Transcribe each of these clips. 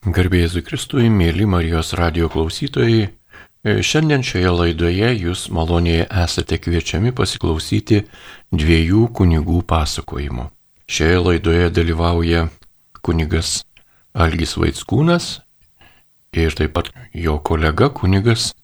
Garbėjai Kristui, mėly Marijos radio klausytojai, e, šiandien šioje laidoje jūs maloniai esate kviečiami pasiklausyti dviejų kunigų pasakojimų. Šioje laidoje dalyvauja kunigas Algis Vaitskūnas ir taip pat jo kolega kunigas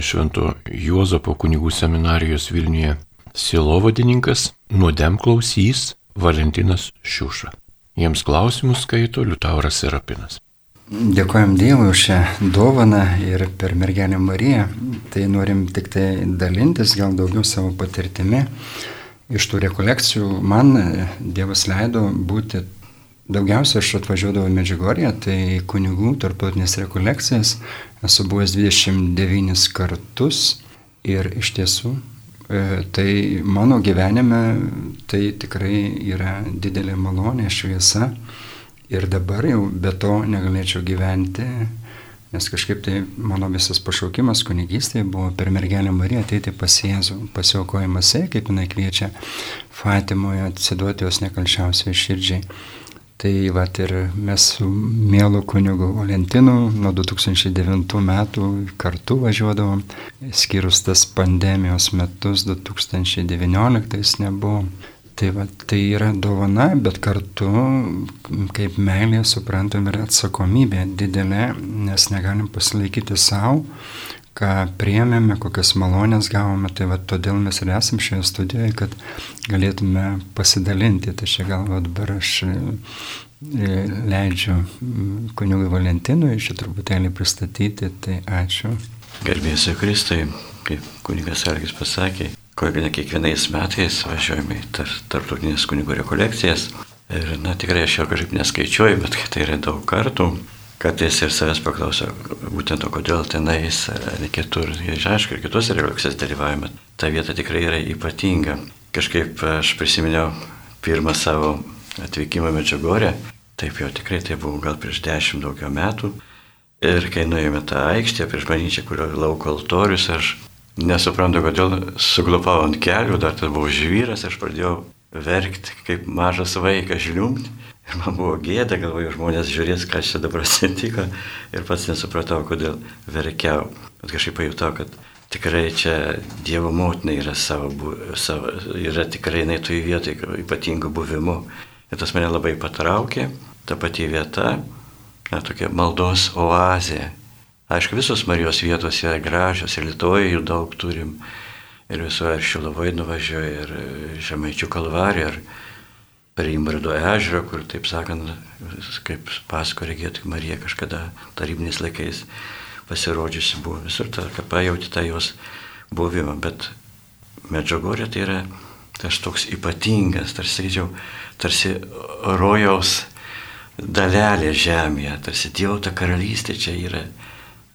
Švento Juozapo kunigų seminarijos Vilniuje silovadininkas nuodem klausys Valentinas Šiuša. Jiems klausimus skaito Liutauras Serapinas. Dėkojom Dievui už šią dovaną ir per mergelę Mariją. Tai norim tik tai dalintis gal daugiau savo patirtimi. Iš tų rekolekcijų man Dievas leido būti, daugiausia aš atvažiuodavau į Medžiugorję, tai kunigų tarptautinės rekolekcijas. Esu buvęs 29 kartus ir iš tiesų e, tai mano gyvenime tai tikrai yra didelė malonė, šviesa. Ir dabar jau be to negalėčiau gyventi, nes kažkaip tai mano visas pašaukimas kunigystėje buvo per mergelę Mariją ateiti pas Jėzų, pasiaukojimas, kaip jinai kviečia Fatimoje atsiduoti jos nekalčiausiai širdžiai. Tai va ir mes su mielu kunigu Valentinu nuo 2009 metų kartu važiuodavom, skyrus tas pandemijos metus 2019 nebuvo. Tai, va, tai yra dovana, bet kartu kaip meilė suprantam ir atsakomybė didelė, nes negalim pasilaikyti savo, ką priemėme, kokias malonės gavome. Tai va, todėl mes ir esam šioje studijoje, kad galėtume pasidalinti. Tai čia gal va, dabar aš e, leidžiu kunigui Valentinui šį truputėlį pristatyti. Tai ačiū. Gerbėsiu Kristai, kaip kunigas Argis pasakė, ne kiekvienais metais važiuojame į tar, tarptautinės kunigo rekolekcijas. Ir, na, tikrai aš jau kažkaip neskaičiuoju, bet tai yra daug kartų. Kartais ir savęs paklausiau, būtent to, kodėl tenais, kitur, aišku, ir kitose rekolekcijose dalyvavime. Ta vieta tikrai yra ypatinga. Kažkaip aš prisiminiau pirmą savo atvykimą Medžiugorę. Taip jau tikrai tai buvo gal prieš dešimt daugiau metų. Ir kai nuėjome tą aikštę prieš bažnyčią, kurio lauko altorius, aš Nesuprantu, kodėl suglupau ant kelių, dar tai buvau žvyras, aš pradėjau verkti kaip mažas vaikas žliumti. Ir man buvo gėda, galvoju, žmonės žiūrės, kas čia dabar atsitiko. Ir pats nesupratau, kodėl verkiau. Bet kažkaip pajutau, kad tikrai čia Dievo motina yra, savo, savo, yra tikrai jinai toj vietoj ypatingų buvimų. Ir tas mane labai patraukė, ta pati vieta, na, tokia maldos oazė, Aišku, visos Marijos vietos yra gražios ir Lietuvoje jų daug turim. Ir visoje ir Šilovai nuvažiuoja, ir Žemaičių kalvarė, ir per Imbrado ežerą, kur, taip sakant, kaip pasako regėtų Marija kažkada tarybiniais laikais pasirodžiusi buvo. Visur ta, kad pajauti tą jos buvimą. Bet Medžiugorė tai yra tas toks ypatingas, tarsi, sakyčiau, tarsi rojaus dalelė žemėje, tarsi Dievo ta karalystė čia yra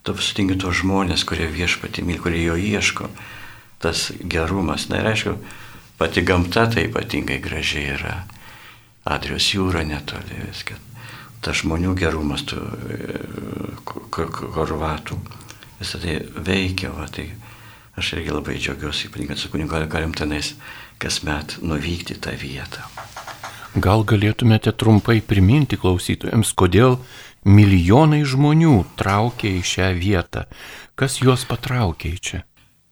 tu sutinki tos žmonės, kurie viešpatį myli, kurie jo ieško, tas gerumas. Na ir aišku, pati gamta tai ypatingai gražiai yra. Adrijos jūra netoli viskas. Tas žmonių gerumas, tų korvatų, visą tai veikia. Va, tai aš irgi labai džiaugiuosi, ypatingai su kunigu galim tenais kasmet nuvykti tą vietą. Gal galėtumėte trumpai priminti klausytojams, kodėl milijonai žmonių traukia į šią vietą. Kas juos patraukė į čia?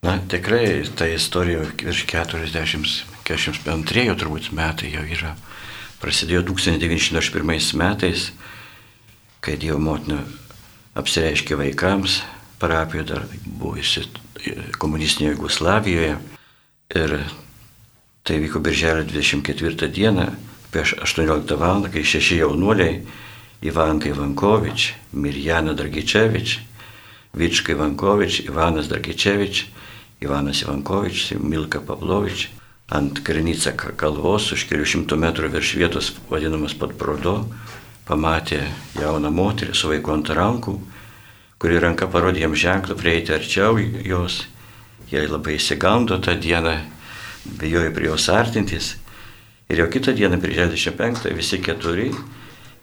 Na, tikrai ta istorija virš 40-42 turbūt metai jau yra. Prasidėjo 1901 metais, kai Dievo motina apsireiškė vaikams, parapijoje dar buvusi komunistinėje Jugoslavijoje. Ir tai vyko birželio 24 dieną, prieš 18 val. kai šeši jaunuoliai Ivanka Ivankovič, Mirjana Dragičevič, Vička Ivankovič, Ivanas Dragičevič, Ivanas Ivankovič, Milka Pavlovič. Ant Krinica kalvos už kelių šimtų metrų virš vietos, vadinamas pat Prodo, pamatė jauną moterį su vaiku ant rankų, kuri ranka parodė jam ženklą prieiti arčiau jos. Jai labai įsigando tą dieną, bijojo prie jos artintis. Ir jau kitą dieną, prie 65, visi keturi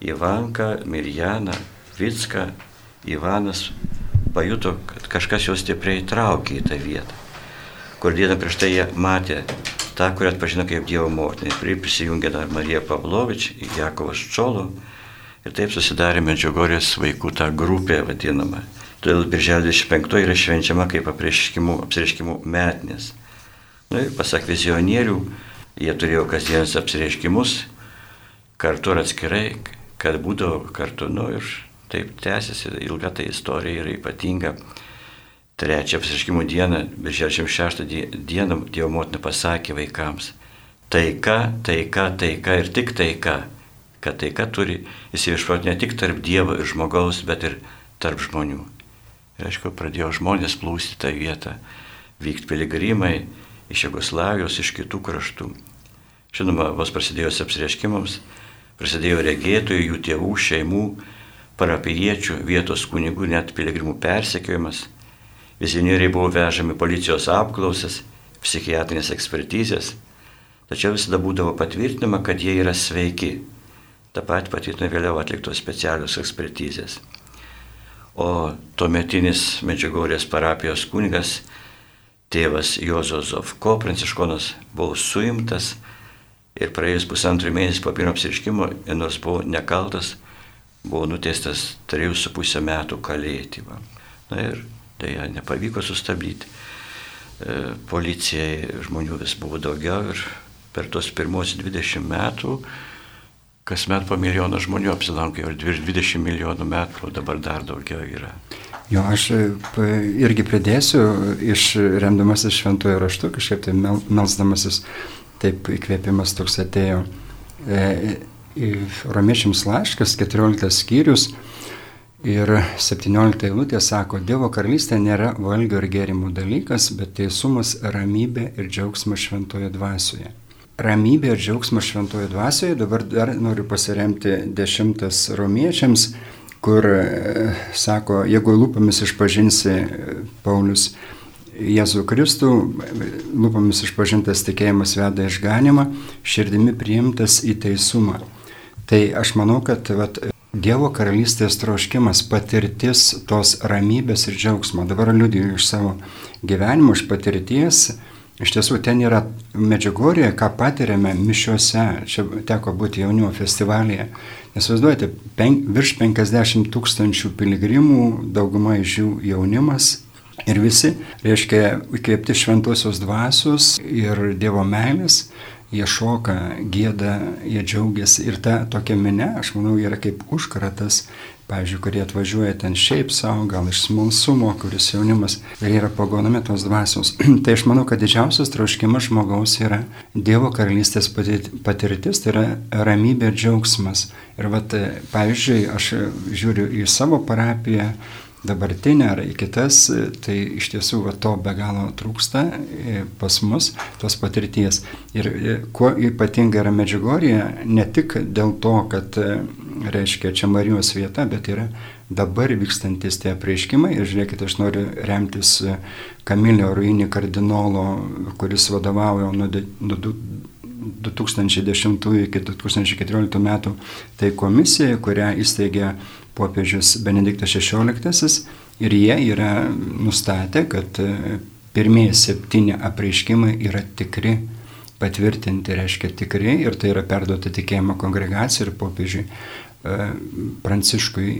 Ivanka, Mirjana, Vicka, Ivanas pajuto, kad kažkas juos stipriai traukė į tą vietą, kur dieną prieš tai jie matė tą, kurią atpažino kaip Dievo motinį. Prie prisijungė dar Marija Pavlovič, Jakovas Čolo Ir taip susidarė Medžiugorės vaikų ta grupė vadinama. Todėl Birželio 25 yra švenčiama kaip apsireiškimų metinės. Na ir pasak vizionierių, jie turėjo kasdienis apsireiškimus, kartu ir atskirai, kad būdavo kartu, nu ir taip tęsiasi, ilga ta istorija yra ypatinga. Trečią apsireiškimų dieną, birželio 6 dieną, Dievo motina pasakė vaikams, taika, taika, taika ir tik taika, kad taika turi įsiviešpauti ne tik tarp Dievo ir žmogaus, bet ir tarp žmonių. Ir aišku, pradėjo žmonės plūsti tą vietą, vykti piligrimai iš Jugoslavijos, iš kitų kraštų. Žinoma, vos prasidėjus apsireiškimams, prasidėjo regėtojų, jų tėvų, šeimų, parapiečių, vietos kunigų, net piligrimų persekiojimas. Vizionieriai buvo vežami policijos apklausas, psichiatrinės ekspertizės, tačiau visada būdavo patvirtinama, kad jie yra sveiki. Ta pat patvirtina vėliau atliktos specialios ekspertizės o tuometinis Medžiugorės parapijos kunigas tėvas Jozo Zovko, pranciškonas, buvo suimtas ir praėjus pusantrų mėnesį po pirmo apsiriškimo, nors buvo nekaltas, buvo nuteistas 3,5 metų kalėti. Va. Na ir dėja nepavyko sustabdyti. E, policijai žmonių vis buvo daugiau ir per tos pirmos 20 metų kasmet po milijoną žmonių apsilanko, jau virš 20 milijonų metų, o dabar dar daugiau yra. Jo, aš e, irgi pridėsiu, iš remdamasis šventojo raštu, kažkaip tai melsdamasis, taip įkvėpimas toks atėjo. E, Romiečiams laiškas, 14 skyrius ir 17 eilutė sako, Dievo karalystė nėra valgio ir gėrimų dalykas, bet teisumas, ramybė ir džiaugsmas šventoje dvasioje ramybė ir džiaugsmas šventoje dvasioje. Dabar dar noriu pasiremti dešimtas romiečiams, kur e, sako, jeigu lūpomis išpažinsi e, Paulius Jėzų Kristų, lūpomis išpažintas tikėjimas veda išganimą, širdimi priimtas į teisumą. Tai aš manau, kad vat, Dievo karalystės troškimas, patirtis tos ramybės ir džiaugsmo. Dabar liudiju iš savo gyvenimo, iš patirties, Iš tiesų, ten yra medžiagorija, ką patiriame mišiuose. Čia teko būti jaunimo festivalyje. Nes vaizduojate, pen, virš 50 tūkstančių piligrimų, dauguma iš jų jaunimas. Ir visi, reiškia, įkvėpti šventosios dvasios ir Dievo meilės, jie šoka, gėda, jie džiaugiasi. Ir ta tokia minė, aš manau, yra kaip užkratas pavyzdžiui, kurie atvažiuoja ten šiaip savo, gal iš smalsumo, kuris jaunimas ir yra pagonami tos dvasios. tai aš manau, kad didžiausias troškimas žmogaus yra Dievo karalystės patirtis, tai yra ramybė ir džiaugsmas. Ir vat, pavyzdžiui, aš žiūriu į savo parapiją, dabartinę ar į kitas, tai iš tiesų va, to be galo trūksta e, pas mus, tos patirties. Ir e, kuo ypatinga yra Medžiugorija, ne tik dėl to, kad, e, reiškia, čia Marijos vieta, bet yra dabar vykstantis tie prieiškimai. Ir žiūrėkit, aš noriu remtis Kamilio Ruinį kardinolo, kuris vadovauja nuo 2010 iki 2014 metų tai komisija, kurią įsteigė popiežius Benediktas XVI ir jie yra nustatę, kad e, pirmieji septyni apreiškimai yra tikri, patvirtinti reiškia tikri ir tai yra perduota tikėjimo kongregacijai ir popiežiui e, Pranciškui.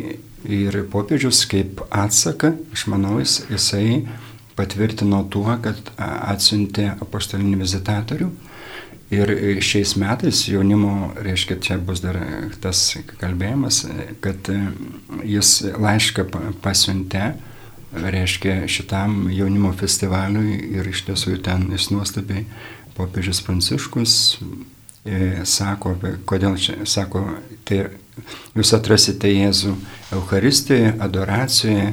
Ir popiežius kaip atsaka, aš manau, jis, jisai patvirtino tuo, kad atsiuntė apostolinį vizitatorių Ir šiais metais jaunimo, reiškia, čia bus dar tas kalbėjimas, kad jis laišką pasiuntė, reiškia, šitam jaunimo festivaliui ir iš tiesų ten jis nuostabiai popiežius Pranciškus e, sako, kodėl čia, sako, tai jūs atrasite Jėzų Euharistijoje, adoracijoje,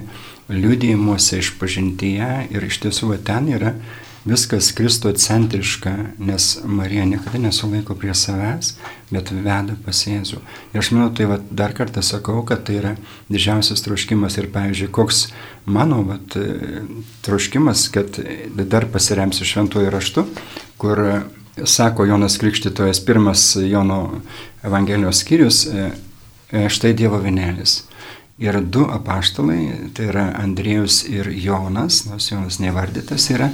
liudijimuose, išpažintyje ir iš tiesų ten yra viskas kristocentriška, nes Marija niekada nesulaiko prie savęs, bet veda pas Jėzų. Ir aš manau, tai va, dar kartą sakau, kad tai yra didžiausias troškimas ir, pavyzdžiui, koks mano va, troškimas, kad dar pasiremsiu šventuoju raštu, kur sako Jonas Krikštytojas, pirmas Jono Evangelijos skyrius, e, e, štai Dievo vienelis. Ir du apaštalai, tai yra Andriejus ir Jonas, nors Jonas nevardytas yra,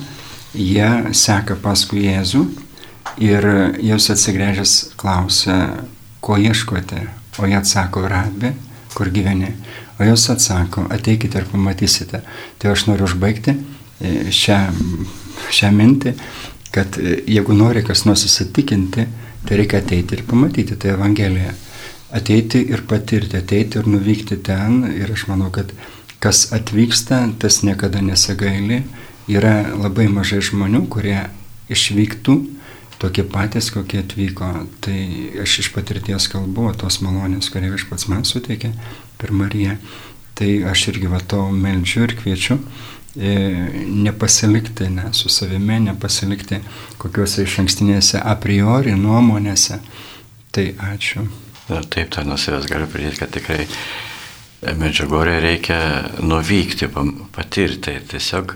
jie seka paskui Jėzų ir jūs atsigręžęs klausia, ko ieškote. O jie atsako, rabi, kur gyveni. O jos atsako, ateikite ir pamatysite. Tai aš noriu užbaigti e, šią, šią mintį, kad e, jeigu nori kas nors įsitikinti, tai reikia ateiti ir pamatyti, tai Evangelija. Ateiti ir patirti, ateiti ir nuvykti ten. Ir aš manau, kad kas atvyksta, tas niekada nesigaili. Yra labai mažai žmonių, kurie išvyktų tokie patys, kokie atvyko. Tai aš iš patirties kalbu, tos malonės, kurie viešpats man suteikė per Mariją. Tai aš irgi va to meldžiu ir kviečiu e, nepasilikti ne, su savimi, nepasilikti kokiuose iš ankstinėse a priori nuomonėse. Tai ačiū. Na, taip, tai nuo savęs galiu pridėti, kad tikrai medžiagorė reikia nuvykti, patirti. Tiesiog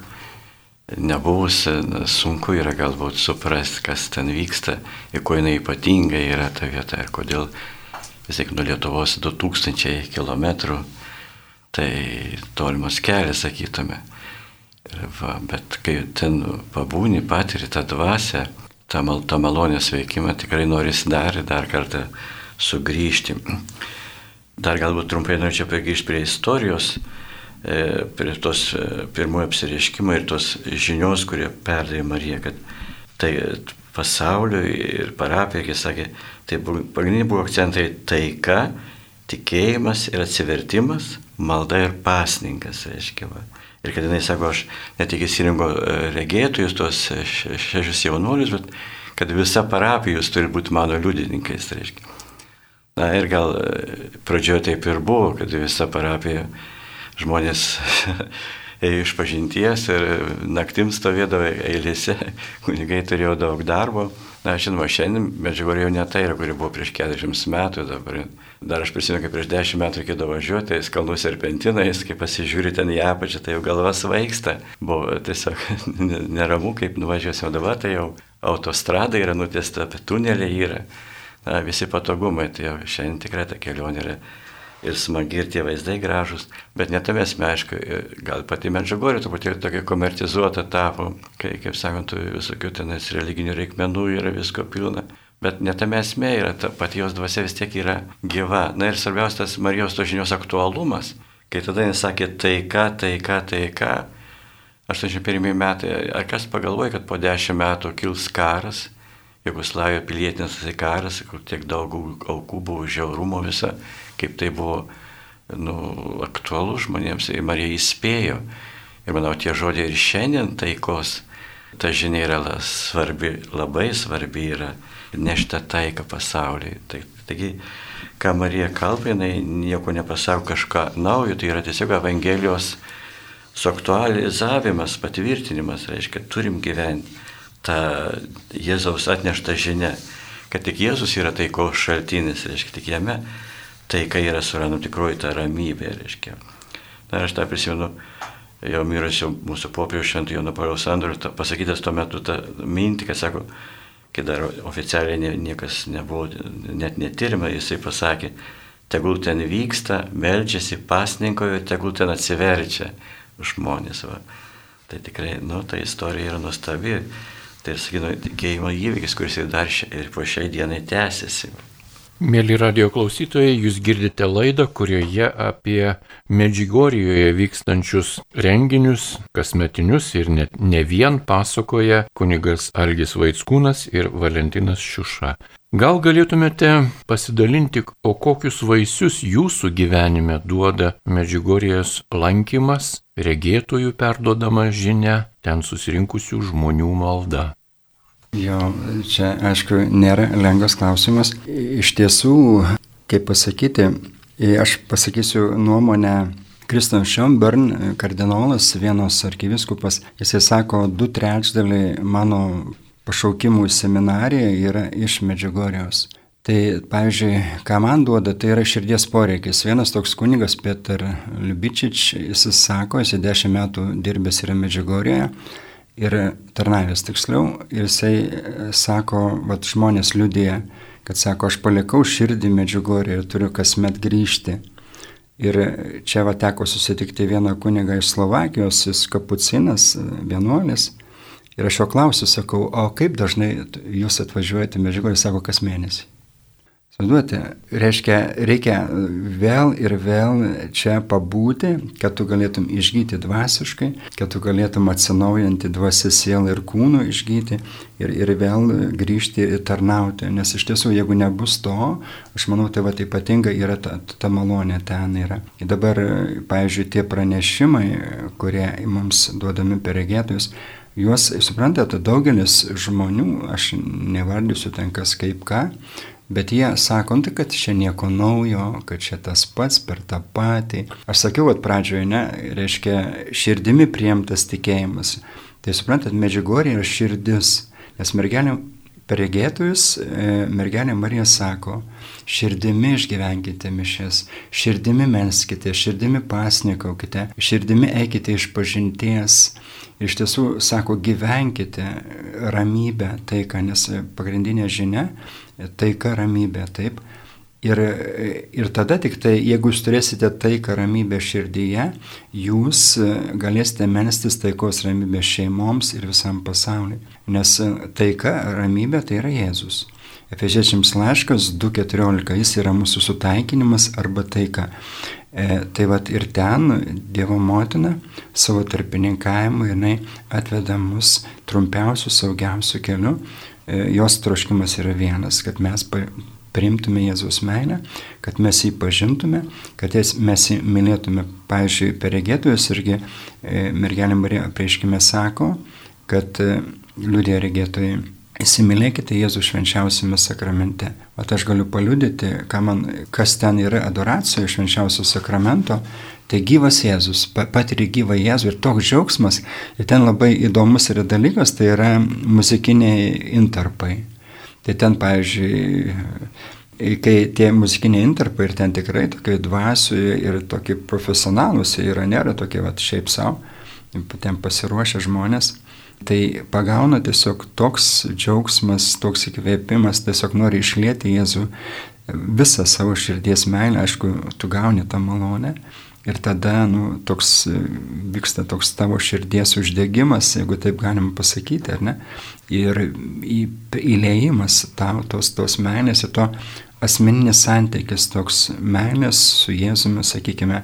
nebuvus, sunku yra galbūt suprasti, kas ten vyksta ir kuo jinai ypatinga yra ta vieta ir kodėl vis tiek nuo Lietuvos 2000 km, tai tolimas kelias, sakytume. Va, bet kai ten pabūni, patiri tą dvasę, tą, mal, tą malonės veikimą, tikrai noris dar ir dar kartą sugrįžti. Dar galbūt trumpai norėčiau grįžti prie istorijos prie tos e, pirmojo apsireiškimo ir tos žinios, kurie perdavė Mariją, kad tai pasauliui ir parapijai, kai sakė, tai pagrindiniai buvo akcentai taika, tikėjimas ir atsivertimas, malda ir pasninkas, reiškia. Va. Ir kad jinai sako, aš ne tik įsirinko e, regėtojus, tuos šešius jaunuolius, bet kad visa parapijos turi būti mano liudininkais, reiškia. Na ir gal pradžioje taip ir buvo, kad visa parapija žmonės ėjo iš pažinties ir naktim stovėdavo eilėse, kunigai turėjo daug darbo. Na, žinoma, šiandien medžiagorė jau ne tai yra, kuri buvo prieš 40 metų dabar. Dar aš prisimenu, kaip prieš 10 metų reikėdavo važiuoti, tais kalnų serpentinais, kai pasižiūri ten į apačią, tai jau galva svaigsta. Buvo tiesiog neramu, kaip nuvažiuosim, dabar tai jau autostrada yra nutiesta, tuneliai yra. Na, visi patogumai, tai jau šiandien tikrai ta kelionė yra ir smagi, ir tie vaizdai gražus, bet netame esmė, aišku, gal pati medžiagorė truputį tokia komertizuota tapo, kai, kaip sakant, visokių tenais religinių reikmenų yra visko pilna. Bet netame esmė yra, ta pati jos dvasia vis tiek yra gyva. Na ir svarbiausias tas Marijos to žinios aktualumas, kai tada jis sakė taika, taika, taika. 81 metai, ar kas pagalvoja, kad po 10 metų kils karas, Jugoslavijoje pilietinis karas, kur tiek daug aukų buvo, žiaurumo visa, kaip tai buvo nu, aktualu žmonėms. Ir Marija įspėjo. Ir manau, tie žodžiai ir šiandien taikos, ta žinia yra svarbi, labai svarbi yra nešta taika pasauliui. Tai, taigi, ką Marija kalba, jinai nieko nepasako kažką naujo, tai yra tiesiog Evangelijos suaktualizavimas, patvirtinimas, reiškia, turim gyventi tą Jėzaus atneštą žinę, kad tik Jėzus yra taikos šaltinis, reiškia, tik jame taika yra surandama tikroji ta ramybė, reiškia. Na aš tą prisimenu, jau mirusio mūsų popiežiaus šventą Jono Pauliaus Andrių, pasakytas tuo metu tą mintį, kad sako, kai dar oficialiai niekas nebuvo, net netyrima, jisai pasakė, tegul ten vyksta, melčiasi pasninkoje, tegul ten atsiverčia žmonės. Va. Tai tikrai, nu, ta istorija yra nuostabi. Tai, sakykime, tikėjimo įvykis, kuris ir dar šia, ir po šiai dienai tęsiasi. Mėly radio klausytojai, jūs girdite laidą, kurioje apie Medžigorijoje vykstančius renginius, kasmetinius ir net ne vien pasakoja kunigas Algis Vaitskūnas ir Valentinas Šiuša. Gal galėtumėte pasidalinti, o kokius vaisius jūsų gyvenime duoda Medžigorijos lankymas, regėtojų perdodama žinia, ten susirinkusių žmonių malda? Jo, čia aišku nėra lengvas klausimas. Iš tiesų, kaip pasakyti, aš pasakysiu nuomonę Kristan Schönborn, kardinolas, vienos arkiviskupas, jisai sako, du trečdaliai mano pašaukimų į seminariją yra iš Medžiugorijos. Tai, pavyzdžiui, ką man duoda, tai yra širdies poreikis. Vienas toks kunigas, Peter Liubičič, jis sako, jis dešimt metų dirbęs yra Medžiugorijoje ir tarnavęs tiksliau, ir jisai e, sako, vad žmonės liudėja, kad sako, aš palikau širdį medžiugorį ir turiu kasmet grįžti. Ir čia va teko susitikti vieną kunigą iš Slovakijos, jis kapucinas, e, vienuolis. Ir aš jo klausiu, sakau, o kaip dažnai jūs atvažiuojate medžiugorį, sako, kas mėnesį. Suduoti, reiškia, reikia vėl ir vėl čia pabūti, kad tu galėtum išgyti dvasiškai, kad tu galėtum atsinaujinti dvasį sielą ir kūnų išgyti ir, ir vėl grįžti ir tarnauti. Nes iš tiesų, jeigu nebus to, aš manau, tai va ypatinga yra ta, ta malonė ten yra. Ir dabar, pavyzdžiui, tie pranešimai, kurie mums duodami per regėtojus, juos, suprantate, daugelis žmonių, aš nevardysiu ten kas kaip ką, Bet jie sako, nu tai kad čia nieko naujo, kad čia tas pats per tą patį. Aš sakiau, kad pradžioje, ne, reiškia, širdimi priimtas tikėjimas. Tai suprantat, medžiugorė yra širdis. Nes mergelė per regėtojus, e, mergelė Marija sako, širdimi išgyvenkite mišes, širdimi melskite, širdimi pasnikaukite, širdimi eikite iš pažinties. Iš tiesų, sako, gyvenkite ramybę, tai ką, nes pagrindinė žinia taika ramybė, taip. Ir, ir tada tik tai, jeigu jūs turėsite taiką ramybę širdyje, jūs galėsite melstis taikos ramybę šeimoms ir visam pasauliu. Nes taika, ramybė tai yra Jėzus. Efeziečiams laiškas 2.14, jis yra mūsų sutaikinimas arba taika. E, tai vad ir ten Dievo motina savo tarpininkavimu jinai atveda mus trumpiausių, saugiausių kelių E, jos troškimas yra vienas, kad mes priimtume Jėzaus meilę, kad mes jį pažintume, kad mes jį mylėtume. Pavyzdžiui, per regėtojus irgi e, mergelė Marija prieškime sako, kad e, liūdė regėtojai, įsimylėkite Jėzų švenčiausiame sakramente. O aš galiu paliudyti, man, kas ten yra adoracijoje švenčiausio sakramento, Tai gyvas Jėzus, patiri gyvą Jėzų ir toks džiaugsmas. Ir ten labai įdomus yra dalykas, tai yra muzikiniai intarpai. Tai ten, pavyzdžiui, kai tie muzikiniai intarpai ir ten tikrai tokie dvasių ir tokie profesionalūs yra, nėra tokie va šiaip savo, ten pasiruošę žmonės. Tai pagauna tiesiog toks džiaugsmas, toks įkvėpimas, tiesiog nori išlėti Jėzų visą savo širdies meilę, aišku, tu gauni tą malonę Ir tada nu, toks, e, vyksta toks tavo širdies uždegimas, jeigu taip galim pasakyti, ar ne? Ir įleimas tau tos, tos meilės ir to asmeninis santykis, toks meilės su Jėzumi, sakykime,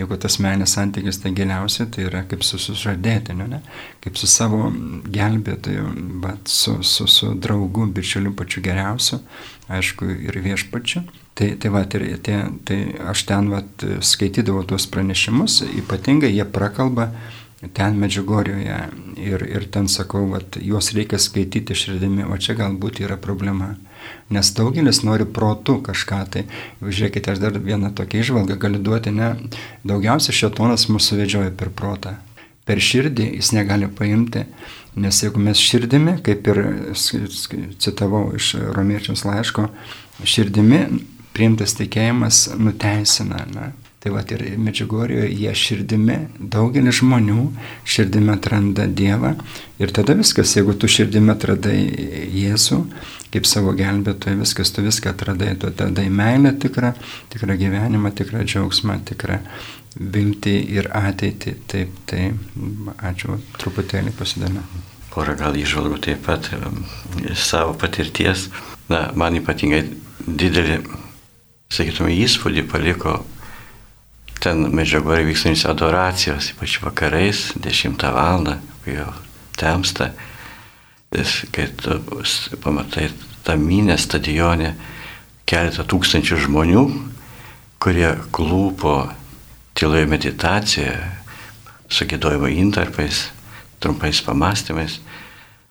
jeigu tas meilės santykis tai giliausia, tai yra kaip su sužadėtiniu, ne? kaip su savo gelbėtoju, bet su, su, su draugu, bičiuliu pačiu geriausiu, aišku, ir viešpačiu. Tai, tai, va, tai, tai, tai aš ten va, skaitydavau tuos pranešimus, ypatingai jie prakalba ten Medžiugorjoje ir, ir ten sakau, va, juos reikia skaityti širdimi, o čia galbūt yra problema. Nes daugelis nori protų kažką, tai žiūrėkite, aš dar vieną tokią išvalgą galiu duoti, ne, daugiausia šetonas mūsų vedžioja per protą. Per širdį jis negali paimti, nes jeigu mes širdimi, kaip ir citavau iš romiečiams laiško, širdimi priimtas tikėjimas nuteisina. Na. Tai va ir Medžiugorijoje jie širdimi, daugelis žmonių širdimi atranda Dievą ir tada viskas, jeigu tu širdimi atradai Jėzų kaip savo gelbėtoją, viskas, tu viską atradai, tu atradai meilę tikrą, tikrą gyvenimą, tikrą džiaugsmą, tikrą viltį ir ateitį. Taip, tai ačiū, truputėlį pasidame. Porą gal išvalgų taip pat iš savo patirties. Na, man ypatingai didelį sakytume, įspūdį paliko ten medžiagoje vykstančios adoracijos, ypač vakarais, 10 val. kai jau temsta, kai tu pamatai tą minę stadione keletą tūkstančių žmonių, kurie klūpo tyloje meditacijoje, su gėdojimo intarpais, trumpais pamastymais,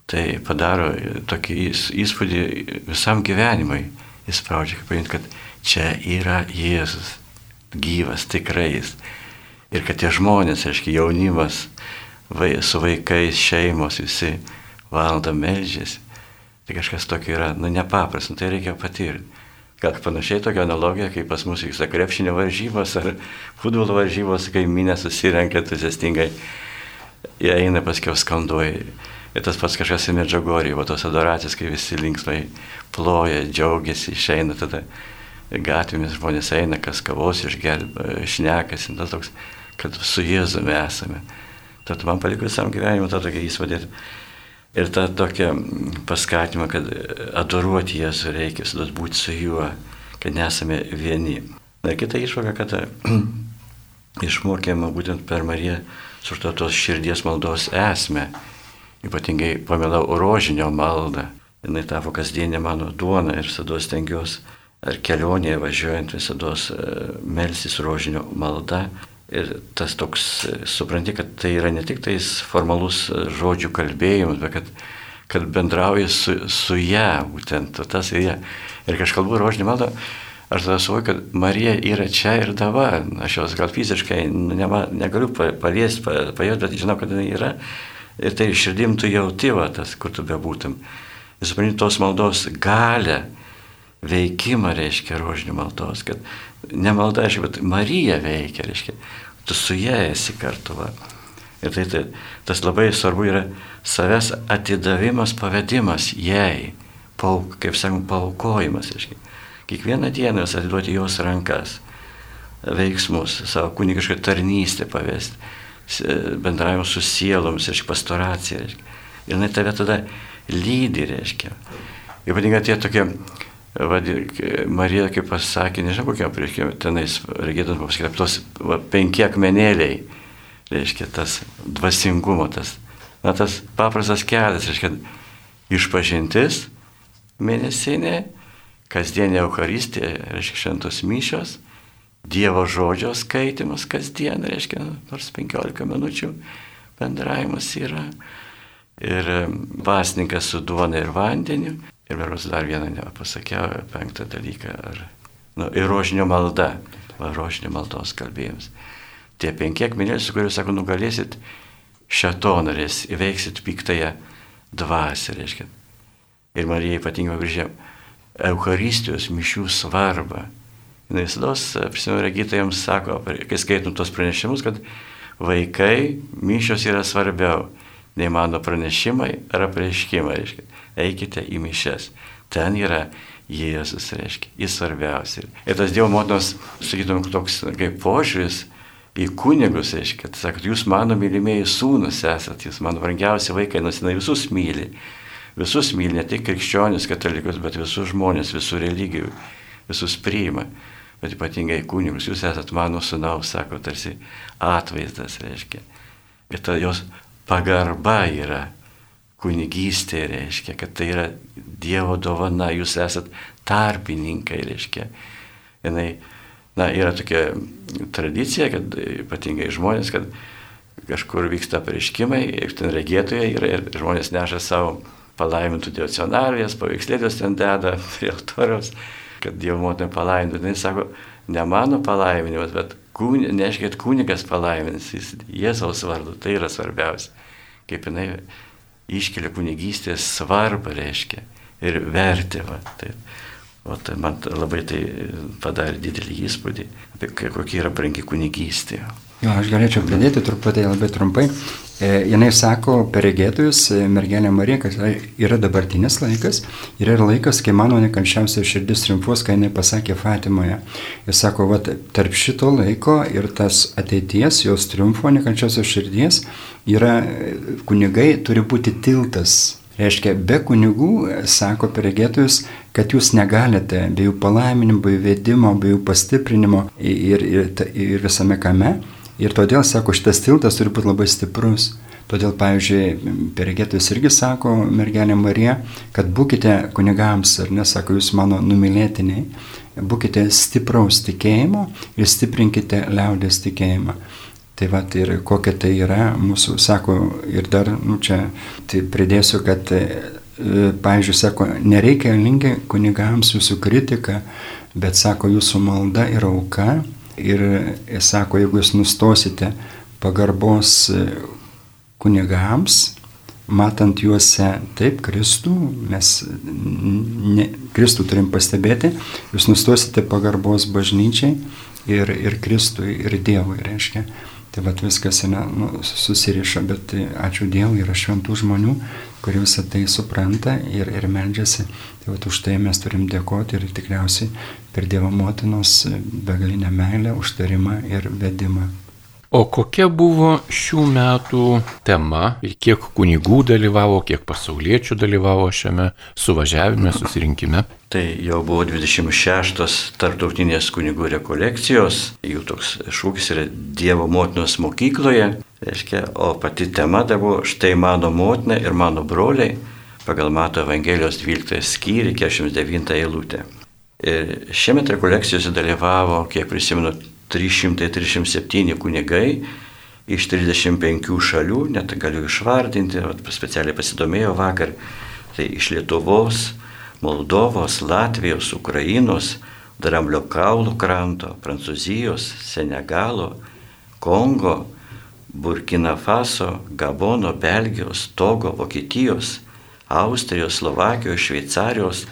tai padaro tokį įspūdį visam gyvenimui. Jis spraudžia, kaip kad čia yra Jėzus, gyvas, tikrais. Ir kad tie žmonės, aiškiai, jaunimas, vai, su vaikais, šeimos, visi valda melžės. Tai kažkas tokio yra, nu, nepaprasta, nu, tai reikia patirti. Gal panašiai tokia analogija, kaip pas mus vyksta krepšinio varžybos ar futbolo varžybos, kai minė susirenka entuziastingai, jie eina paskiau skanduoja. Ir tas pats kažkas į Medžiugorį, o tos adoracijos, kai visi linksmai ploja, džiaugiasi, išeina tada gatvėmis žmonės eina, kas kavos išgelbė, šnekasi, tas toks, kad su Jėzumi esame. Tad man paliko visam gyvenimui tą tokią įspūdį. Ir tą tokią paskatimą, kad adoruoti Jėzų reikia, visada būti su juo. kad nesame vieni. Na, kita išvaka, kad išmokėme būtent per Mariją suštatos širdies maldos esmę. Ypatingai pamilau rožinio maldą. Jis tapo kasdienė mano duona ir visada stengiuosi ar kelionėje važiuojant visada e, melsis rožinio malda. Ir tas toks, e, supranti, kad tai yra ne tik tais formalus e, žodžių kalbėjimas, bet kad, kad bendrauji su, su ją, būtent tas ir ją. Ir kai aš kalbu rožinį maldą, aš tada suvokiu, kad Marija yra čia ir dabar. Aš jos gal fiziškai nema, negaliu paliesti, pajausti, bet žinau, kad jinai yra. Ir tai širdim tu jauti, va, tas, kur tu bebūtum. Ir supranti tos maldos galę veikimą, reiškia, rožinių maldos, kad ne malda, aišku, bet Marija veikia, reiškia, tu su ja esi kartu. Va. Ir tai, tai tas labai svarbu yra savęs atidavimas, pavedimas jai, pauk, kaip sakom, paukojimas, reiškia. Kiekvieną dieną vis atiduoti jos rankas, veiksmus, savo kunigišką tarnystę pavesti, bendravimą su sielomis, reiškia, pastoracija, reiškia. Ir jinai tave tada lydi, reiškia. Ypatingai tie tokie Marija, kaip pasakė, nežinau kokia, reiškia, tenais reikėtų pasakyti, tos va, penki akmenėliai, reiškia, tas dvasingumo, tas, na, tas paprastas kelias, reiškia, išpažintis mėnesinė, kasdienė Euharistija, reiškia, šventos mišios, Dievo žodžio skaitimas kasdien, reiškia, nors 15 minučių bendravimas yra, ir vasnikas su duona ir vandeniu, Ir beros dar vieną nepasakiau, penktą dalyką. Ar, nu, ir rožinio malda, va, rožinio maldos kalbėjimas. Tie penki akmenėliai, su kuriuo sako, nugalėsit šetonorės, įveiksit piktąją dvasę, reiškia. Ir Marija ypatingai pabrėžė Eucharistijos mišių svarbą. Jis tos, prisimenu, regitojams sako, kai skaitum tos pranešimus, kad vaikai mišios yra svarbiau nei mano pranešimai ar apreiškimai. Reiškia eikite į mišes. Ten yra Jėzus, reiškia, jis svarbiausia. Ir tas Dievo motinos, sakytum, toks kaip požiūris į kunigus, reiškia, kad sakot, jūs mano mylimieji sūnus esat, jūs mano brangiausi vaikai, nors jinai visus myli. Visus myli, ne tik krikščionis, katalikus, bet visus žmonės, visų religijų, visus priima. Bet ypatingai kunigus, jūs esat mano sūnaus, sako, tarsi atvaizdas, reiškia. Ir ta jos pagarba yra kunigystė reiškia, kad tai yra Dievo dovana, jūs esat tarpininkai, reiškia. Jinai, na, yra tokia tradicija, kad ypatingai žmonės, kad kažkur vyksta pareiškimai, ir ten regėtoje yra, ir žmonės neša savo palaimintų devocionarijas, paveikslėlius ten deda prie altoriaus, kad Dievo motina palaimintų. Jis sako, ne mano palaiminimas, bet kūn, kad kunigas palaiminis, jis Jėzaus vardu, tai yra svarbiausia. Kaip jinai iškelia kunigystės svarbą, reiškia, ir vertę. Va, tai, o tai man labai tai padarė didelį įspūdį, apie kokia yra brangi kunigystė. Jo, aš galėčiau pridėti truputį labai trumpai. E, jinai sako per regėtojus, e, mergelė Marija, kad yra dabartinis laikas ir yra laikas, kai mano nekančiausia širdis triumfuos, kai jinai pasakė Fatimoje. Jis sako, va, tarp šito laiko ir tas ateities, jos triumfo nekančiausios širdies, yra e, kunigai turi būti tiltas Reiškia, be kunigų, sako peregėtojus, kad jūs negalite be jų palaiminimo, be jų vedimo, be jų pastiprinimo ir, ir, ir visame kame Ir todėl, sako, šitas tiltas turi būti labai stiprus. Todėl, pavyzdžiui, Peregėtis irgi sako, mergelė Marija, kad būkite kunigams, ar nesako, jūs mano numylėtiniai, būkite stipraus tikėjimo ir stiprinkite liaudės tikėjimą. Tai va, ir kokia tai yra mūsų, sako, ir dar, nu čia, tai pridėsiu, kad, e, pavyzdžiui, sako, nereikia linkę kunigams jūsų kritika, bet, sako, jūsų malda ir auka Ir sako, jeigu jūs nustosite pagarbos e, kunigams, matant juose taip Kristų, mes ne, Kristų turim pastebėti, jūs nustosite pagarbos bažnyčiai ir, ir Kristui, ir Dievui, reiškia. Tai vad viskas yra, nu, susiriša, bet ačiū Dievui yra šventų žmonių, kurie visą tai supranta ir, ir meldžiasi. Tai vat, už tai mes turim dėkoti ir tikriausiai per Dievo motinos begalinę meilę, užtarimą ir vedimą. O kokia buvo šių metų tema ir kiek kunigų dalyvavo, kiek pasauliečių dalyvavo šiame suvažiavime, susirinkime? Tai jau buvo 26 tarptautinės kunigų rekolekcijos, jų toks šūkis yra Dievo motinos mokykloje, reiškia, o pati tema dar buvo štai mano motina ir mano broliai pagal Mato Evangelijos 12 skyrių 49 eilutę. Ir šiemet rekolekcijose dalyvavo, kiek prisimenu, 337 kunigai iš 35 šalių, net galiu išvardinti, specialiai pasidomėjau vakar, tai iš Lietuvos, Moldovos, Latvijos, Ukrainos, Dramblio kaulų kranto, Prancūzijos, Senegalo, Kongo, Burkina Faso, Gabono, Belgijos, Togo, Vokietijos, Austrijos, Slovakijos, Šveicarijos,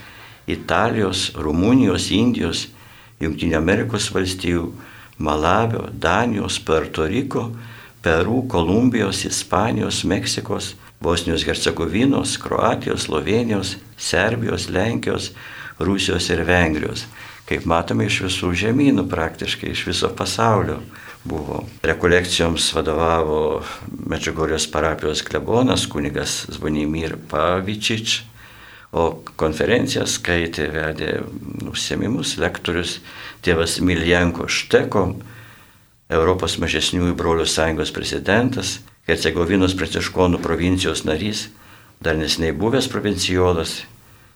Italijos, Rumunijos, Indijos, Junktinio Amerikos valstijų, Malavio, Danijos, Puerto Riko, Peru, Kolumbijos, Ispanijos, Meksikos, Bosnijos Hercegovinos, Kroatijos, Slovenijos, Serbijos, Lenkijos, Rusijos ir Vengrijos. Kaip matome, iš visų žemynų praktiškai, iš viso pasaulio buvo. Rekolekcijoms vadovavo Medžiagorijos parapijos klebonas kunigas Zvonimir Pavičič, o konferenciją skaitė, vedė užsiemimus lektorius tėvas Miljanko Šteko, Europos mažesniųjų brolių sąjungos prezidentas, Hercegovinos pranciškonų provincijos narys, dar nesiniai buvęs provincijolas,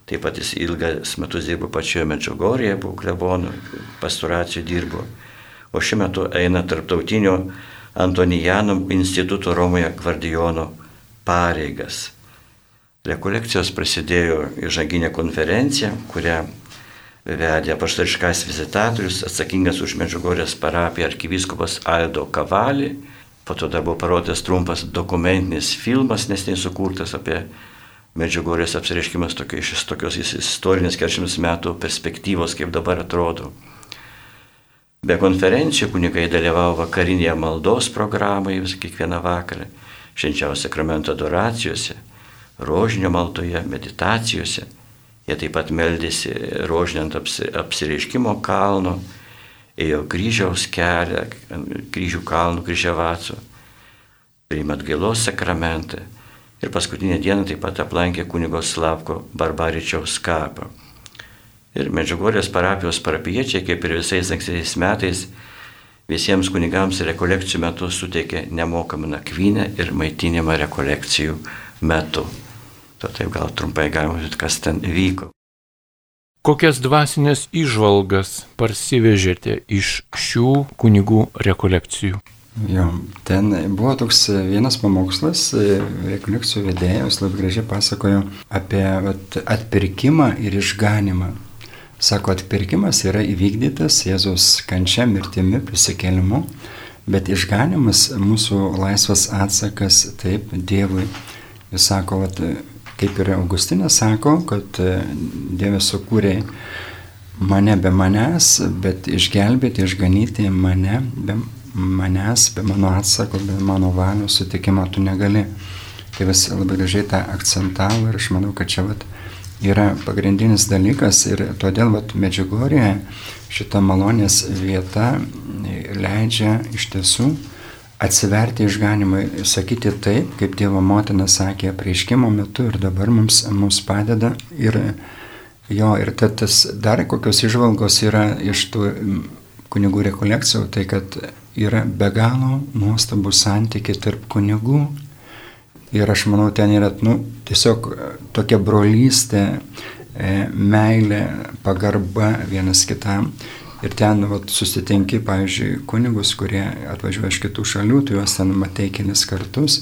taip pat jis ilgas metus dirbo pačioje Medžiugorėje, buvo klebonų, pastoracijų dirbo, o šiuo metu eina tarptautinio Antonijanų instituto Romoje gvardijono pareigas. Rekolekcijos prasidėjo įžanginė konferencija, kurią vedė paštariškas vizitatorius, atsakingas už Medžiugorės parapiją arkivyskupas Aldo Kavalį. Po to dar buvo parodytas trumpas dokumentinis filmas, nesnei sukurtas apie Medžiugorės apsireiškimas tokio, iš tokios istorinės 40 metų perspektyvos, kaip dabar atrodo. Be konferencijų kunigai dalyvavo vakarinėje maldos programoje kiekvieną vakarą, švenčiausio sakramento adoracijose rožinio maldoje, meditacijose. Jie taip pat meldėsi rožinant apsi, apsireiškimo kalno, ėjo kryžiaus kelią, kryžių kalnų kryžiavacų, priima atgailos sakramentą ir paskutinę dieną taip pat aplankė kunigo Slavko Barbaričiaus kapą. Ir Medžiugorės parapijos parapiečiai, kaip ir visais ankstesiais metais, visiems kunigams rekolekcijų metu suteikė nemokamą nakvynę ir maitinimą rekolekcijų metu. To taip gal trumpai galima žiūrėti, kas ten vyko. Kokias dvasinės išvalgas parsivežėte iš šių kunigų rekolekcijų? Jo, ten buvo toks vienas pamokslas, rekolekcijų vedėjas labai gražiai pasakojo apie vat, atpirkimą ir išganimą. Sako, atpirkimas yra įvykdytas Jėzaus kančia, mirtimi, prisikėlimu, bet išganimas mūsų laisvas atsakas taip Dievui. Jis sako, vat, kaip ir Augustinas sako, kad e, Dievas sukūrė mane be manęs, bet išgelbėti, išganyti mane be manęs, be mano atsako, be mano valios sutikimo tu negali. Tėvas labai gražiai tą akcentavo ir aš manau, kad čia vat, yra pagrindinis dalykas ir todėl vat, Medžiugorėje šita malonės vieta leidžia iš tiesų atsiverti išganimui, sakyti taip, kaip Dievo motina sakė prieškimo metu ir dabar mums, mums padeda. Ir jo, ir tas dar kokios išvalgos yra iš tų kunigų rekolekcijų, tai kad yra be galo nuostabų santykiai tarp kunigų. Ir aš manau, ten yra nu, tiesiog tokia brolystė, e, meilė, pagarba vienas kitam. Ir ten vat, susitinki, pavyzdžiui, kunigus, kurie atvažiuoja iš kitų šalių, tu juos ten matei kelis kartus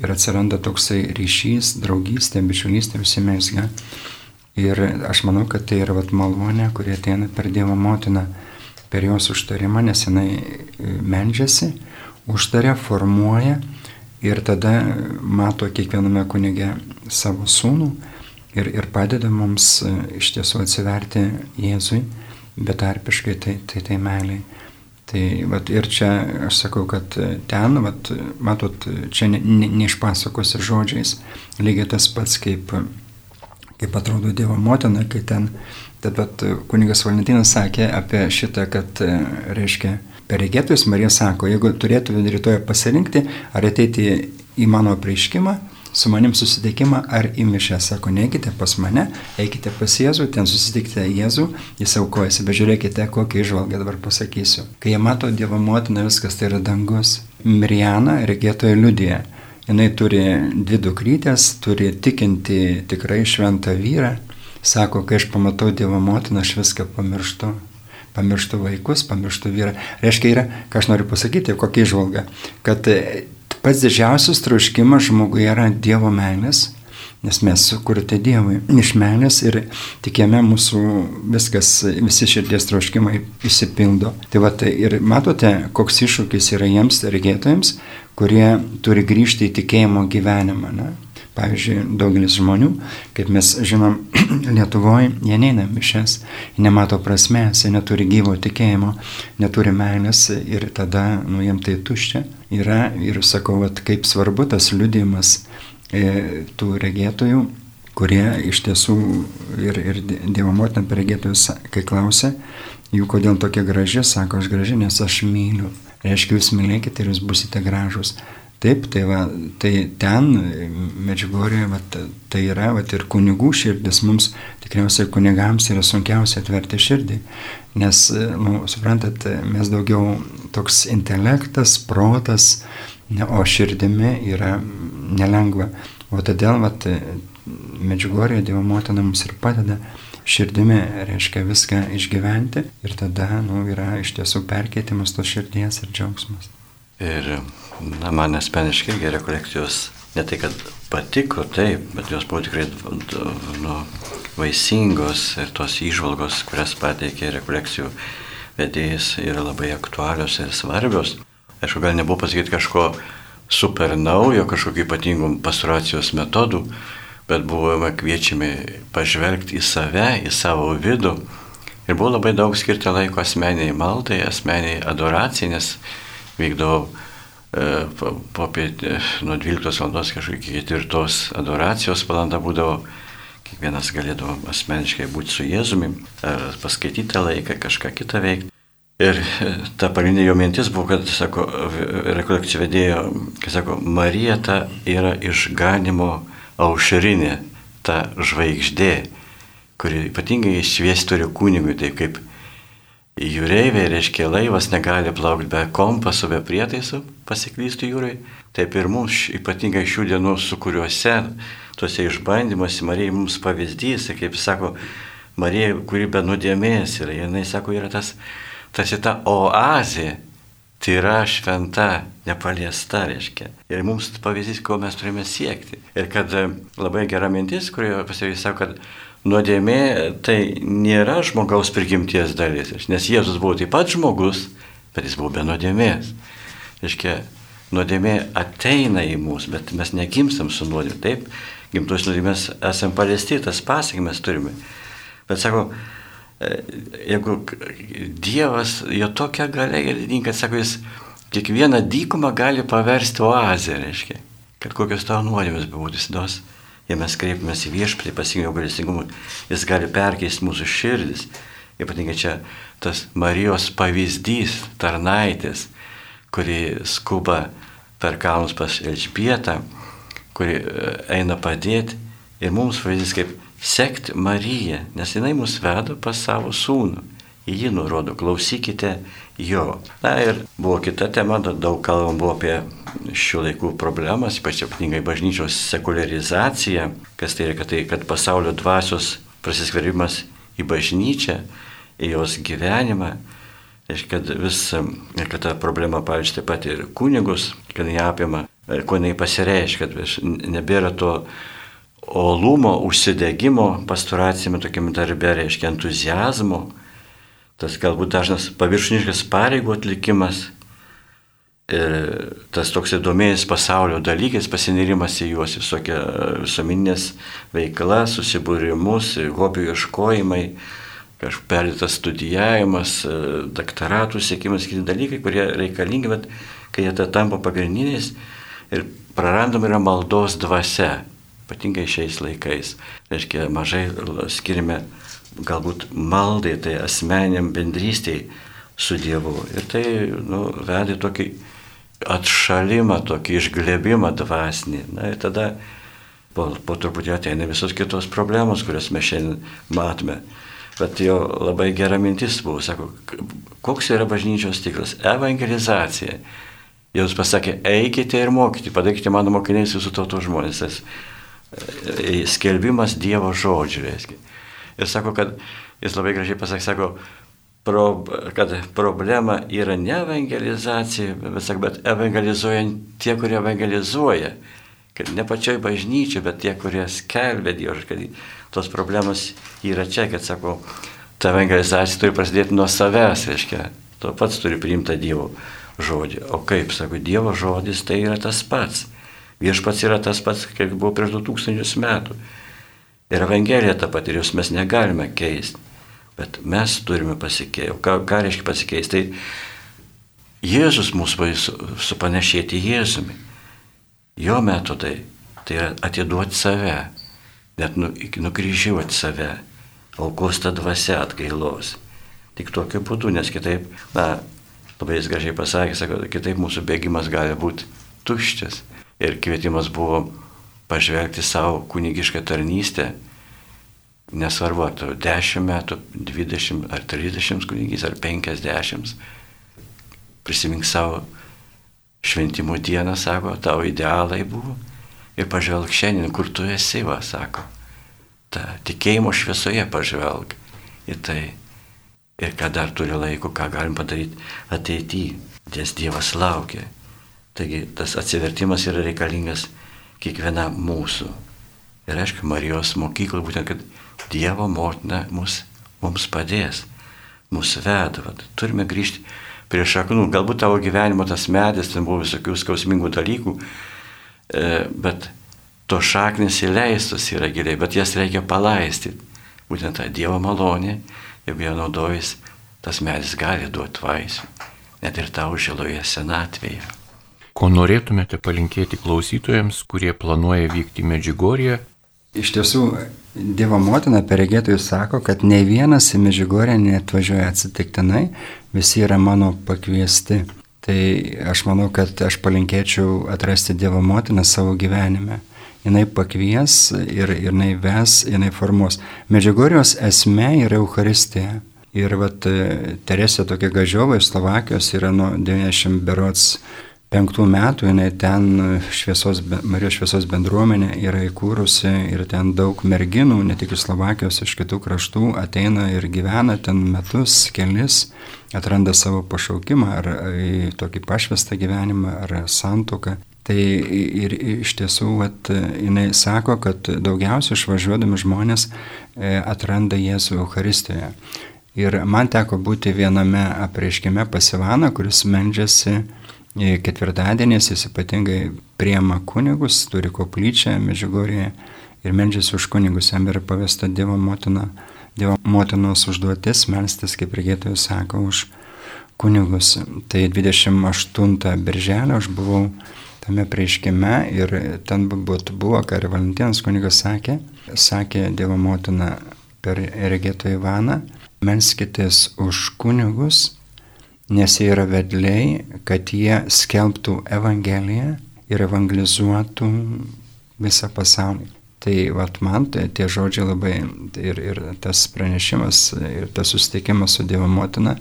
ir atsiranda toksai ryšys, draugystė, bičiulystė visi mesga. Ir aš manau, kad tai yra vat, malonė, kurie ateina per Dievo motiną, per jos užtarimą, nes jinai e, menžiasi, užtarė, formuoja ir tada mato kiekviename kunige savo sūnų ir, ir padeda mums e, iš tiesų atsiverti Jėzui betarpiškai tai, tai, tai meiliai. Tai vat, ir čia aš sakau, kad ten, vat, matot, čia neišpasakosi ne, ne žodžiais, lygiai tas pats kaip, kaip atrodo Dievo motina, kai ten, tad vat, kunigas Valentinas sakė apie šitą, kad, reiškia, per regėtojus Marija sako, jeigu turėtų rytoj pasirinkti, ar ateiti į mano prieškimą, su manim susitikimą ar į mišę. Sako, neikite pas mane, eikite pas Jėzų, ten susitikite Jėzų, jis aukojasi, bet žiūrėkite, kokią išvalgą dabar pasakysiu. Kai jie mato Dievo motiną, viskas tai yra dangus. Mirjana regėtoje liudija. Jis turi dvi dukrytės, turi tikinti tikrai šventą vyrą. Sako, kai aš pamatau Dievo motiną, aš viską pamirštu pamirštų vaikus, pamirštų vyrą. Reiškia, yra, ką aš noriu pasakyti, kokia išvalga, kad Pats didžiausias troškimas žmogui yra Dievo meilės, nes mes sukurti Dievui iš meilės ir tikėme mūsų viskas, visi širdies troškimai įsipildo. Tai va, tai ir matote, koks iššūkis yra jiems regėtojams, kurie turi grįžti į tikėjimo gyvenimą. Ne? Pavyzdžiui, daugelis žmonių, kaip mes žinom, Lietuvoje, jie neina mišes, jie nemato prasmės, jie neturi gyvo tikėjimo, neturi meilės ir tada, nu, jiem tai tuščia yra ir sakau, vat, kaip svarbu tas liudijimas e, tų regėtojų, kurie iš tiesų ir, ir Dievo motina per regėtojus, kai klausia, jų kodėl tokia graži, sako, aš graži, nes aš myliu. Reiškia, jūs mylėkite ir jūs busite gražus. Taip, tai, va, tai ten, Medžiugorėje, va, tai yra va, ir kunigų širdis, mums tikriausiai kunigams yra sunkiausia atverti širdį, nes, nu, suprantat, mes daugiau toks intelektas, protas, ne, o širdimi yra nelengva. O todėl, va, Medžiugorėje Dievo motina mums ir padeda širdimi, reiškia viską išgyventi ir tada, nu, yra iš tiesų perkeitimas tos širdies ir džiaugsmas. Ir na, man asmeniškai irgi rekolekcijos ne tai, kad patiko, taip, bet jos buvo tikrai nu, vaisingos ir tos išvalgos, kurias pateikė rekolekcijų vedėjas, yra labai aktualios ir svarbios. Aišku, gal nebuvo pasakyti kažko super naujo, kažkokių ypatingų pastoracijos metodų, bet buvome kviečiami pažvelgti į save, į savo vidų. Ir buvo labai daug skirti laiko asmeniai maldai, asmeniai adoracijai, nes vykdavau popietį nuo 12 val. kažkaip iki 4 adoracijos valanda būdavo, kiekvienas galėdavo asmeniškai būti su Jėzumi, ar paskaityti tą laiką, kažką kitą veikti. Ir e, ta pagrindinė jo mintis buvo, kad, sako, rekolekcijų vedėjo, kad, sako, Marija ta yra išganimo aušrinė, ta žvaigždė, kuri ypatingai švies turi kūnigui, taip kaip jūreiviai, reiškia laivas negali plaukti be kompaso, be prietaisų, pasiklystų jūrai. Taip ir mums, ypatingai šių dienų, su kuriuose tuose išbandymuose Marija mums pavyzdys, kaip sako, Marija, kuri be nuodėmės yra, jinai sako, yra tas, tarsi ta oazė, tai yra šventa, nepaliesta, reiškia. Ir mums pavyzdys, ko mes turime siekti. Ir kad labai gera mintis, kurioje pasakys, sako, kad nuodėmė tai nėra žmogaus prigimties dalis, nes Jėzus buvo taip pat žmogus, bet jis buvo be nuodėmės. Reiškia, nuodėmė ateina į mus, bet mes negimstam su nuodėmė. Taip, gimtos nuodėmės esame paliesti, tas pasakymės turime. Bet sako, e, jeigu Dievas, jo tokia galia ir kad sako, jis kiekvieną dykumą gali paversti oazę, reiškia, kad kokios tavo nuodėmės bebūtų, jis duos Jei mes kreipiamės į viešpatį pasiginio galestingumą, jis gali perkeisti mūsų širdis. Ypatingai čia tas Marijos pavyzdys, tarnaitės, kuri skuba per kalnus pas Elžbietą, kuri e, eina padėti ir mums pavyzdys kaip sekti Mariją, nes jinai mus veda pas savo sūnų. Jį nurodo, klausykite jo. Na ir buvo kita tema, daug kalbam buvo apie šių laikų problemas, ypač ypatingai bažnyčios sekularizacija, kas tai yra, kad, tai, kad pasaulio dvasios prasiskverimas į bažnyčią, į jos gyvenimą, ir kad vis, kad ta problema, pavyzdžiui, taip pat ir kunigus, kad jie apima, ko jinai pasireiškia, kad nebėra to olumo, užsidegimo pastoracijame tokiam darbė, reiškia entuzijazmo, tas galbūt dažnas paviršiniškas pareigų atlikimas, ir tas toks įdomėjęs pasaulio dalykais, pasinirimas į juos visokia visuomeninės veikla, susibūrimus, hobių ieškojimai, kažkoks perėtas studijavimas, doktoratų sėkimas, kiti dalykai, kurie reikalingi, bet kai jie tampa pagrindiniais ir prarandam yra maldos dvasia, ypatingai šiais laikais. Reiškia, mažai skirime galbūt maldai, tai asmeniam bendrystėj su Dievu. Ir tai nu, vedė tokį atšalimą, tokį išglebimą dvasinį. Na ir tada po, po truputį ateina visos kitos problemos, kurias mes šiandien matome. Bet jo labai gera mintis buvo, sako, koks yra bažnyčios tikras - evangelizacija. Jėzus pasakė, eikite ir mokyti, padarykite mano mokiniais visų tautų žmonės. Tas e, skelbimas Dievo žodžių, reiškia. Ir sako, kad jis labai gražiai pasakė, sako, pro, kad problema yra ne evangelizacija, bet, sako, bet evangelizuojant tie, kurie evangelizuoja. Kad ne pačioj bažnyčiai, bet tie, kurie skelbia Dievą, kad tos problemos yra čia, kad sako, ta evangelizacija turi prasidėti nuo savęs, reiškia, tu pats turi priimti Dievo žodį. O kaip, sako, Dievo žodis tai yra tas pats. Viešpats yra tas pats, kaip buvo prieš 2000 metų. Ir Evangelija ta pati, ir jos mes negalime keisti. Bet mes turime pasikeisti. Ką, ką reiškia pasikeisti? Tai Jėzus mūsų supanešėti Jėzumi. Jo metodai tai yra atiduoti save, net nu, nukryžiuoti save, aukos tą dvasę atgailos. Tik tokiu būdu, nes kitaip, na, labai jis gražiai pasakė, sako, kitaip mūsų bėgimas gali būti tuščias. Ir kvietimas buvo pažvelgti savo kunigišką tarnystę, nesvarbu, ar tu 10 metų, 20 ar 30 kunigys, ar 50. Prisimink savo šventimų dieną, sako, tavo idealai buvo. Ir pažvelg šiandien, kur tu esi, va, sako. Ta tikėjimo šviesoje pažvelg į tai ir ką dar turi laiko, ką galim padaryti ateityje, nes Dievas laukia. Taigi tas atsivertimas yra reikalingas kiekvienam mūsų. Ir aišku, Marijos mokykla būtent, kad Dievo motina mus, mums padės, mus veda. Turime grįžti prie šaknų. Galbūt tavo gyvenimo tas medis, ten buvo visokių skausmingų dalykų, e, bet to šaknis įleistos yra giliai, bet jas reikia palaistyti. Būtent tą Dievo malonę jeigu jie naudojas, tas medis gali duoti vaisių, net ir tau žiloje senatvėje. Ko norėtumėte palinkėti klausytojams, kurie planuoja vykti į Medžigoriją? Iš tiesų, Dievo motina per regėtojus sako, kad ne vienas į Medžigorę neatvažiuoja atsitiktinai, visi yra mano pakviesti. Tai aš manau, kad aš palinkėčiau atrasti Dievo motiną savo gyvenime jinai pakvies ir jinai ves, jinai formuos. Medžiagorijos esmė yra Euharistija. Ir vat Teresė tokia gažiova iš Slovakijos yra nuo 90 berots penktų metų, jinai ten šviesos, Marijos šviesos bendruomenė yra įkūrusi ir ten daug merginų, ne tik iš Slovakijos, iš kitų kraštų ateina ir gyvena ten metus, kelis, atranda savo pašaukimą ar tokį pašvestą gyvenimą ar santoką. Tai ir iš tiesų, vat, jinai sako, kad daugiausiai išvažiuodami žmonės e, atranda Jėzų Euharistijoje. Ir man teko būti viename apreiškime pasivana, kuris mendžiasi e, ketvirtadienės, jis ypatingai priema kunigus, turi koplyčią Medžiugorėje ir mendžiasi už kunigus, jam yra pavesta Dievo motina, Dievo motinos užduotis melstis, kaip regėtojai sako, už kunigus. Tai 28 birželio aš buvau tame prieškime ir ten buvo, ką ir Valentinas kunigas sakė, sakė Dievo motina per regėto Ivaną, melskitės už kunigus, nes jie yra vedliai, kad jie skelbtų Evangeliją ir evangelizuotų visą pasaulį. Tai vat man tai, tie žodžiai labai ir, ir tas pranešimas, ir tas susitikimas su Dievo motina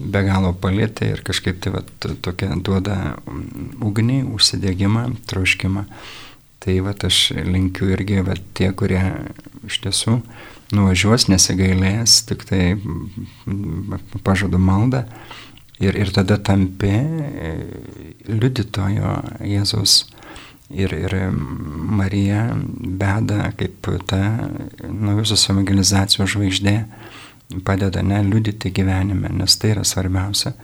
be galo palėtė ir kažkaip tai va, tokia duoda ugnį, užsidėgymą, troškimą. Tai va, aš linkiu irgi va, tie, kurie iš tiesų nuvažiuos, nesigailės, tik tai pažadu maldą ir, ir tada tampi e, liudytojo Jėzus. Ir, ir Marija beda kaip ta naujusios evangelizacijos žvaigždė padeda ne liudyti gyvenime, nes tai yra svarbiausia.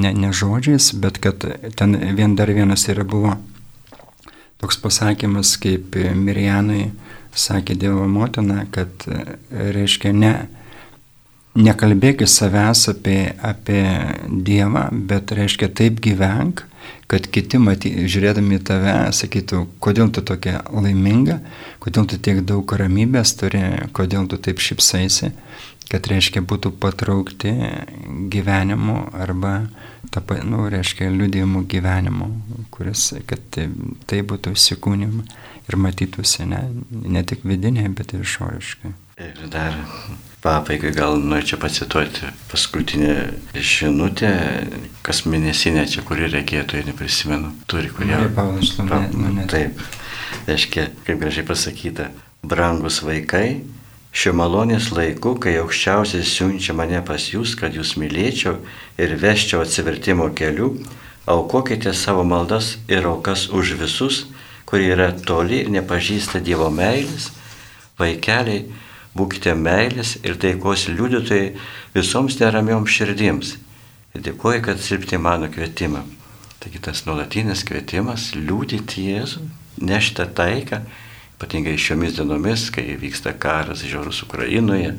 Ne, ne žodžiais, bet kad ten vien dar vienas yra buvo toks pasakymas, kaip Mirjanai sakė Dievo motina, kad reiškia ne, nekalbėk į savęs apie, apie Dievą, bet reiškia taip gyvenk, kad kiti, maty, žiūrėdami į tave, sakytų, kodėl tu tokia laiminga, kodėl tu tiek daug ramybės turi, kodėl tu taip šipsaisi, kad reiškia būtų patraukti gyvenimu arba, ta, nu, reiškia liūdėjimų gyvenimu, kuris, kad tai, tai būtų įsikūnima ir matytųsi ne, ne tik vidinė, bet ir išoriškai. Ir dar pabaigai gal norėčiau pacituoti paskutinę žinutę, kas mėnesinė čia, kuri regėtojai neprisimenu, turi kurie. Paulas Lumenė. Taip, reiškia, kaip gražiai pasakyta, brangus vaikai, Šiuo malonės laiku, kai aukščiausias siunčia mane pas jūs, kad jūs mylėčiau ir veščiau atsivertimo keliu, aukokite savo maldas ir aukas už visus, kurie yra toli ir nepažįsta Dievo meilės, vaikeliai, būkite meilės ir taikos liudytojai visoms neramioms širdims. Ir dėkuoju, kad silpti mano kvietimą. Taigi tas nuolatinis kvietimas liūdyti Jėzų, nešti taiką ypatingai šiomis dienomis, kai vyksta karas žiaurus Ukrainoje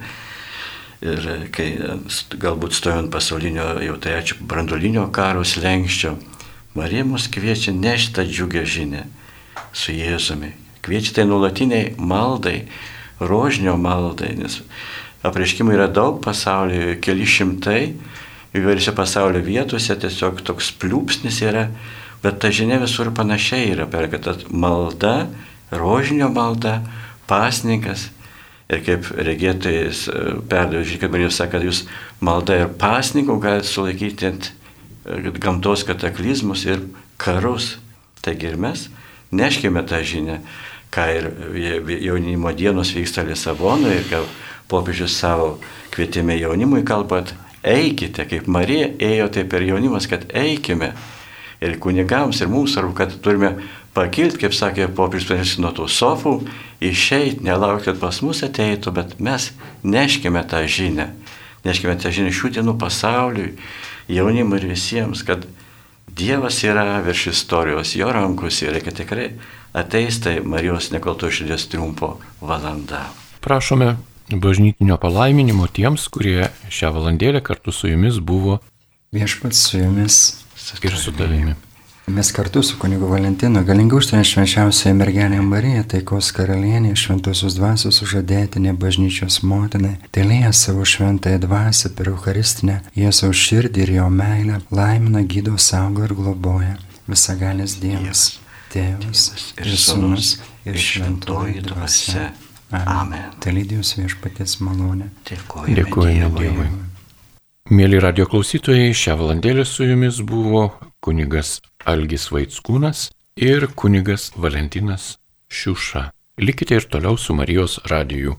ir kai galbūt stojant pasaulinio jau tai ačiū brandolinio karo slengščio, Marija mus kviečia nešti tą džiugę žinę su Jėzumi. Kviečia tai nuolatiniai maldai, rožinio maldai, nes apreiškimų yra daug pasaulyje, keli šimtai, įvairiose pasaulio vietose tiesiog toks pliūpsnis yra, bet ta žinia visur panašiai yra, per kad malda rožinio malda, pasninkas. Ir kaip regėtojas e, perdavė, žiūrėk, Marijos sako, kad jūs malda ir pasninkų galite sulaikyti ant e, gamtos kataklizmus ir karus. Taigi ir mes neškime tą žinią, ką ir jaunimo dienos vyksta Lisabonoje, ir popiežius savo kvietime jaunimui kalbat, eikite, kaip Marija ėjo, taip ir jaunimas, kad eikime. Ir kunigams, ir mums svarbu, kad turime pakilti, kaip sakė popiežius nuo tų sofų, išeiti, nelaukti, kad pas mus ateitų, bet mes neškime tą žinią. Neškime tą žinią šių dienų pasauliui, jaunimui ir visiems, kad Dievas yra virš istorijos, jo rankose ir kad tikrai ateis tai Marijos nekalto širdies triumfo valanda. Prašome bažnytinio palaiminimo tiems, kurie šią valandėlę kartu su jumis buvo. Viešpats su jumis ir su tavimi. Mes kartu su kunigu Valentinu galingiausiai švenčiausiai mergelė Marija, taikos karalienė, šventosios dvasios sužadėtinė bažnyčios motinai, telėja savo šventąją dvasę per Eucharistinę, Jėzaus širdį ir jo meilę, laimina, gydo, saugo ir globoja. Visagalės Dievas, Tėvas ir Sūnus ir šventoji dvasia. Amen. Telydijos viešpatės malonė. Dėkojame Dėkojame Dievui. Mėly radio klausytojai, šią valandėlę su jumis buvo kunigas Algis Vaitskūnas ir kunigas Valentinas Šiuša. Likite ir toliau su Marijos radiju.